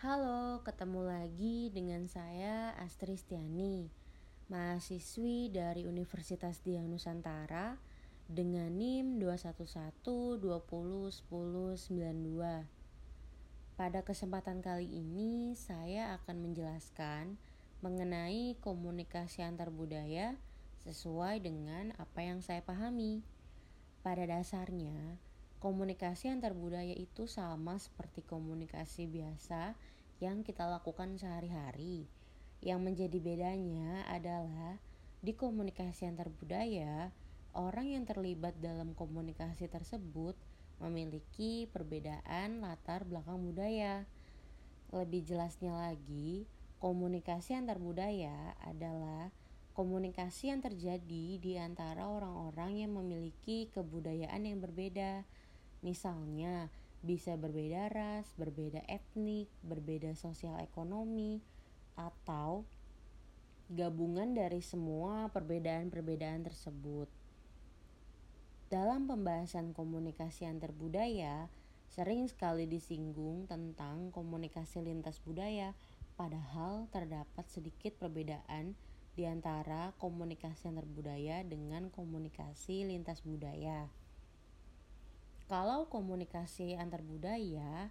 Halo, ketemu lagi dengan saya Astri Stiani, mahasiswi dari Universitas Dian Nusantara dengan NIM 211-20-10-92. Pada kesempatan kali ini, saya akan menjelaskan mengenai komunikasi antar budaya sesuai dengan apa yang saya pahami. Pada dasarnya, Komunikasi antar budaya itu sama seperti komunikasi biasa yang kita lakukan sehari-hari. Yang menjadi bedanya adalah di komunikasi antar budaya, orang yang terlibat dalam komunikasi tersebut memiliki perbedaan latar belakang budaya. Lebih jelasnya lagi, komunikasi antar budaya adalah komunikasi yang terjadi di antara orang-orang yang memiliki kebudayaan yang berbeda Misalnya, bisa berbeda ras, berbeda etnik, berbeda sosial ekonomi, atau gabungan dari semua perbedaan-perbedaan tersebut. Dalam pembahasan komunikasi antar budaya, sering sekali disinggung tentang komunikasi lintas budaya, padahal terdapat sedikit perbedaan di antara komunikasi antar budaya dengan komunikasi lintas budaya. Kalau komunikasi antar budaya,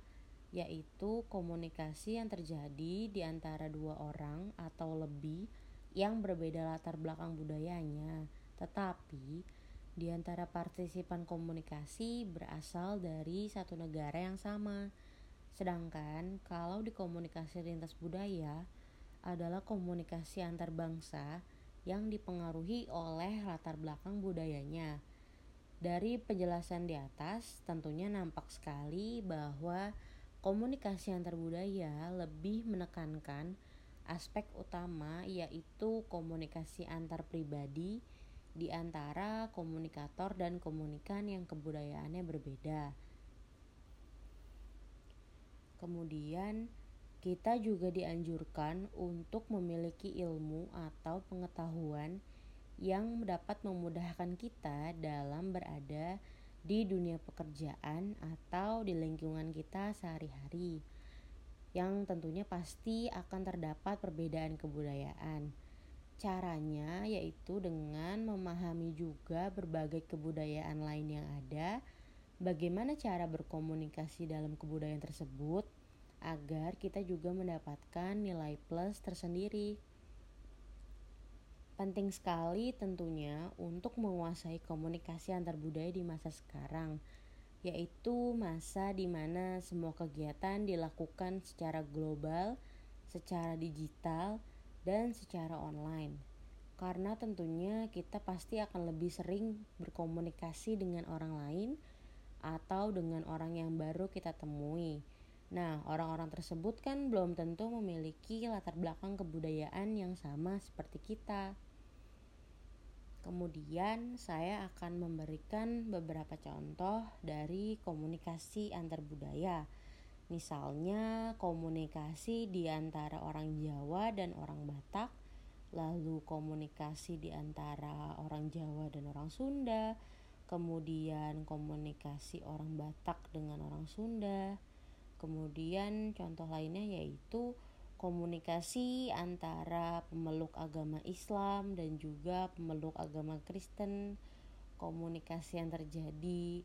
yaitu komunikasi yang terjadi di antara dua orang atau lebih yang berbeda latar belakang budayanya, tetapi di antara partisipan komunikasi berasal dari satu negara yang sama. Sedangkan kalau di komunikasi lintas budaya adalah komunikasi antar bangsa yang dipengaruhi oleh latar belakang budayanya. Dari penjelasan di atas, tentunya nampak sekali bahwa komunikasi antar budaya lebih menekankan aspek utama yaitu komunikasi antar pribadi di antara komunikator dan komunikan yang kebudayaannya berbeda. Kemudian, kita juga dianjurkan untuk memiliki ilmu atau pengetahuan yang dapat memudahkan kita dalam berada di dunia pekerjaan atau di lingkungan kita sehari-hari yang tentunya pasti akan terdapat perbedaan kebudayaan. Caranya yaitu dengan memahami juga berbagai kebudayaan lain yang ada, bagaimana cara berkomunikasi dalam kebudayaan tersebut agar kita juga mendapatkan nilai plus tersendiri. Penting sekali tentunya untuk menguasai komunikasi antar budaya di masa sekarang, yaitu masa di mana semua kegiatan dilakukan secara global, secara digital, dan secara online. Karena tentunya kita pasti akan lebih sering berkomunikasi dengan orang lain atau dengan orang yang baru kita temui. Nah, orang-orang tersebut kan belum tentu memiliki latar belakang kebudayaan yang sama seperti kita. Kemudian saya akan memberikan beberapa contoh dari komunikasi antar budaya. Misalnya komunikasi di antara orang Jawa dan orang Batak, lalu komunikasi di antara orang Jawa dan orang Sunda, kemudian komunikasi orang Batak dengan orang Sunda. Kemudian contoh lainnya yaitu komunikasi antara pemeluk agama Islam dan juga pemeluk agama Kristen, komunikasi yang terjadi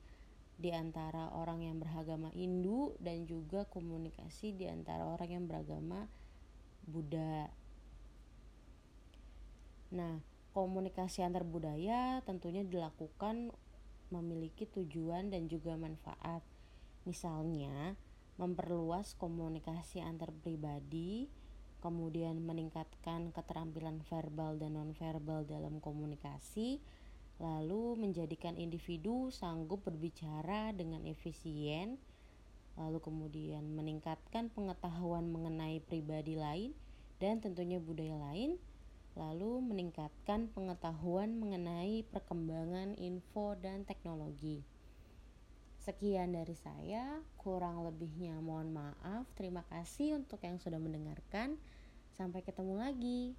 di antara orang yang beragama Hindu dan juga komunikasi di antara orang yang beragama Buddha. Nah, komunikasi antar budaya tentunya dilakukan memiliki tujuan dan juga manfaat. Misalnya, memperluas komunikasi antar pribadi, kemudian meningkatkan keterampilan verbal dan nonverbal dalam komunikasi, lalu menjadikan individu sanggup berbicara dengan efisien, lalu kemudian meningkatkan pengetahuan mengenai pribadi lain dan tentunya budaya lain, lalu meningkatkan pengetahuan mengenai perkembangan info dan teknologi. Sekian dari saya, kurang lebihnya mohon maaf. Terima kasih untuk yang sudah mendengarkan. Sampai ketemu lagi.